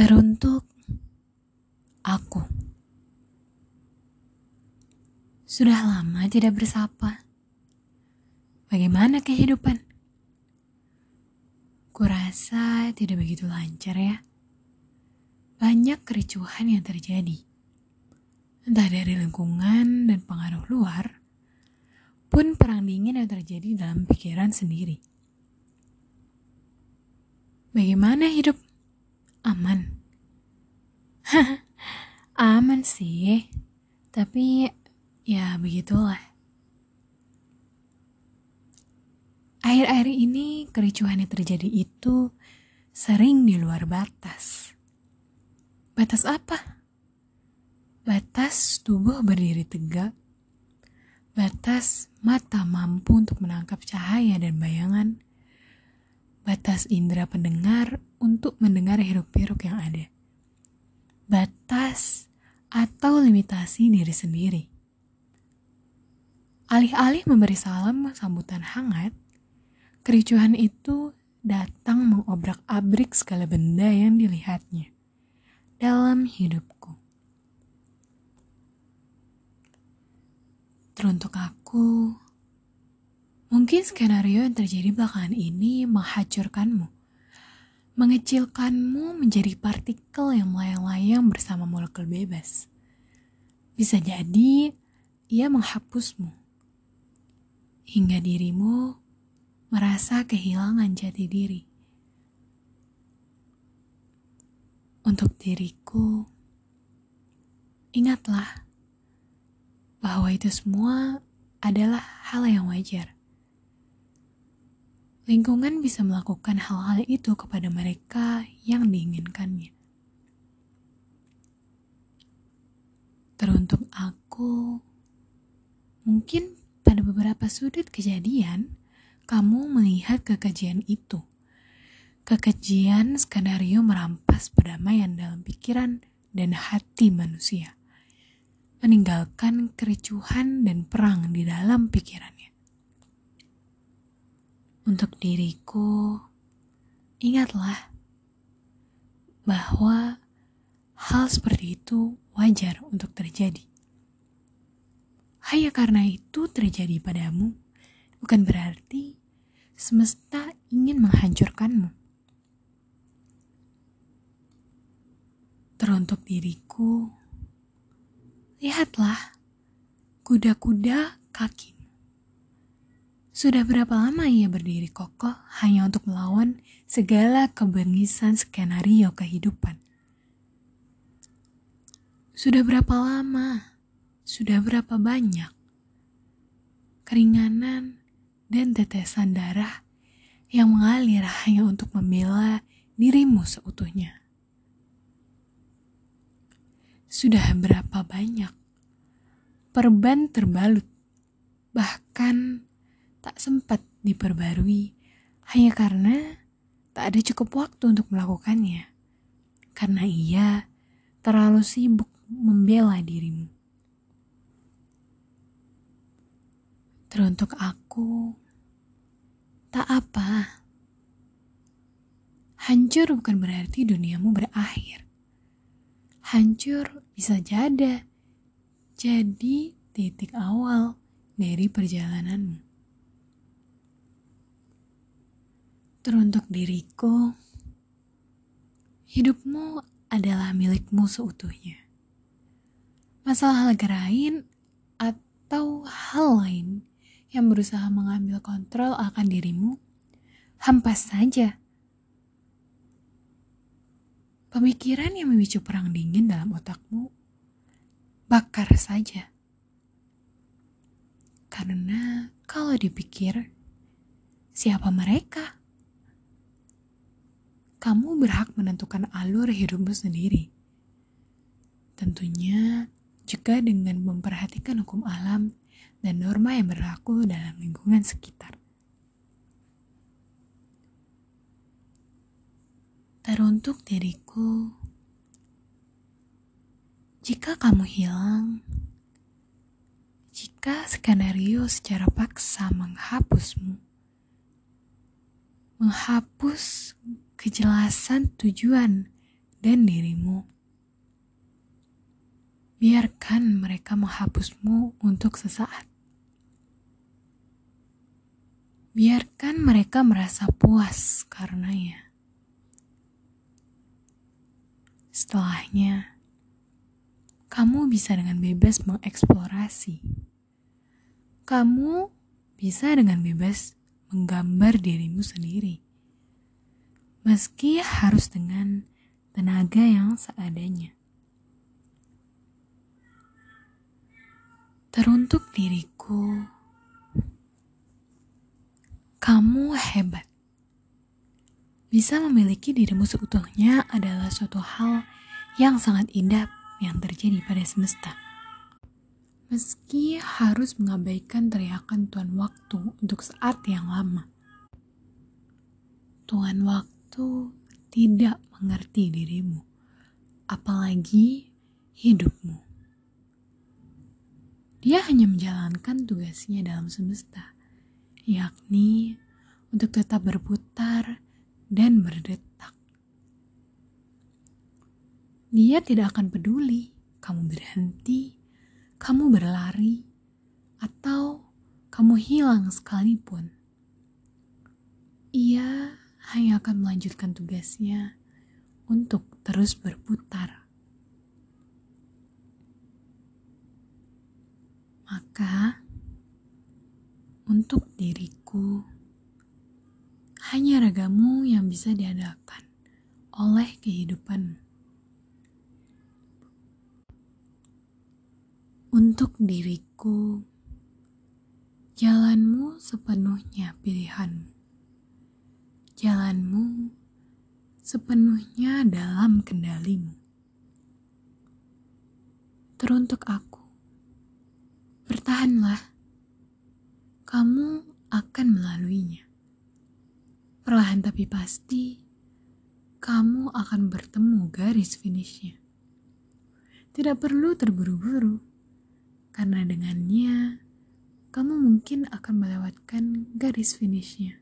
Teruntuk aku. Sudah lama tidak bersapa. Bagaimana kehidupan? Kurasa tidak begitu lancar ya. Banyak kericuhan yang terjadi. Entah dari lingkungan dan pengaruh luar, pun perang dingin yang terjadi dalam pikiran sendiri. Bagaimana hidup? Aman. Aman sih. Tapi ya begitulah. Akhir-akhir ini kericuhan yang terjadi itu sering di luar batas. Batas apa? Batas tubuh berdiri tegak. Batas mata mampu untuk menangkap cahaya dan bayangan batas indera pendengar untuk mendengar hiruk-pikuk yang ada. Batas atau limitasi diri sendiri. Alih-alih memberi salam sambutan hangat, kericuhan itu datang mengobrak-abrik segala benda yang dilihatnya dalam hidupku. Teruntuk aku, Mungkin skenario yang terjadi belakangan ini menghancurkanmu, mengecilkanmu menjadi partikel yang melayang-layang bersama molekul bebas. Bisa jadi ia menghapusmu, hingga dirimu merasa kehilangan jati diri. Untuk diriku, ingatlah bahwa itu semua adalah hal yang wajar lingkungan bisa melakukan hal-hal itu kepada mereka yang diinginkannya. Teruntuk aku, mungkin pada beberapa sudut kejadian, kamu melihat kekejian itu. Kekejian skenario merampas perdamaian dalam pikiran dan hati manusia, meninggalkan kericuhan dan perang di dalam pikirannya untuk diriku, ingatlah bahwa hal seperti itu wajar untuk terjadi. Hanya karena itu terjadi padamu, bukan berarti semesta ingin menghancurkanmu. Teruntuk diriku, lihatlah kuda-kuda kaki sudah berapa lama ia berdiri kokoh hanya untuk melawan segala kebengisan skenario kehidupan? Sudah berapa lama? Sudah berapa banyak? Keringanan dan tetesan darah yang mengalir hanya untuk membela dirimu seutuhnya. Sudah berapa banyak perban terbalut, bahkan tak sempat diperbarui hanya karena tak ada cukup waktu untuk melakukannya. Karena ia terlalu sibuk membela dirimu. Teruntuk aku, tak apa. Hancur bukan berarti duniamu berakhir. Hancur bisa jadi jadi titik awal dari perjalananmu. Teruntuk diriku, hidupmu adalah milikmu seutuhnya. Masalah hal lain atau hal lain yang berusaha mengambil kontrol akan dirimu, hampas saja. Pemikiran yang memicu perang dingin dalam otakmu, bakar saja. Karena kalau dipikir, siapa mereka? Kamu berhak menentukan alur hidupmu sendiri. Tentunya juga dengan memperhatikan hukum alam dan norma yang berlaku dalam lingkungan sekitar. Teruntuk diriku, jika kamu hilang, jika skenario secara paksa menghapusmu, menghapus kejelasan tujuan dan dirimu. Biarkan mereka menghapusmu untuk sesaat. Biarkan mereka merasa puas karenanya. Setelahnya, kamu bisa dengan bebas mengeksplorasi. Kamu bisa dengan bebas menggambar dirimu sendiri. Meski harus dengan tenaga yang seadanya. Teruntuk diriku, kamu hebat. Bisa memiliki dirimu seutuhnya adalah suatu hal yang sangat indah yang terjadi pada semesta. Meski harus mengabaikan teriakan Tuhan Waktu untuk saat yang lama. Tuhan Waktu tidak mengerti dirimu, apalagi hidupmu. Dia hanya menjalankan tugasnya dalam semesta, yakni untuk tetap berputar dan berdetak. Dia tidak akan peduli kamu berhenti, kamu berlari, atau kamu hilang sekalipun. Ia hanya akan melanjutkan tugasnya untuk terus berputar. Maka, untuk diriku, hanya ragamu yang bisa diadakan oleh kehidupanmu. Untuk diriku, jalanmu sepenuhnya pilihanmu. Jalanmu sepenuhnya dalam kendalimu. Teruntuk aku, Bertahanlah, kamu akan melaluinya. Perlahan tapi pasti, kamu akan bertemu garis finishnya. Tidak perlu terburu-buru, karena dengannya kamu mungkin akan melewatkan garis finishnya.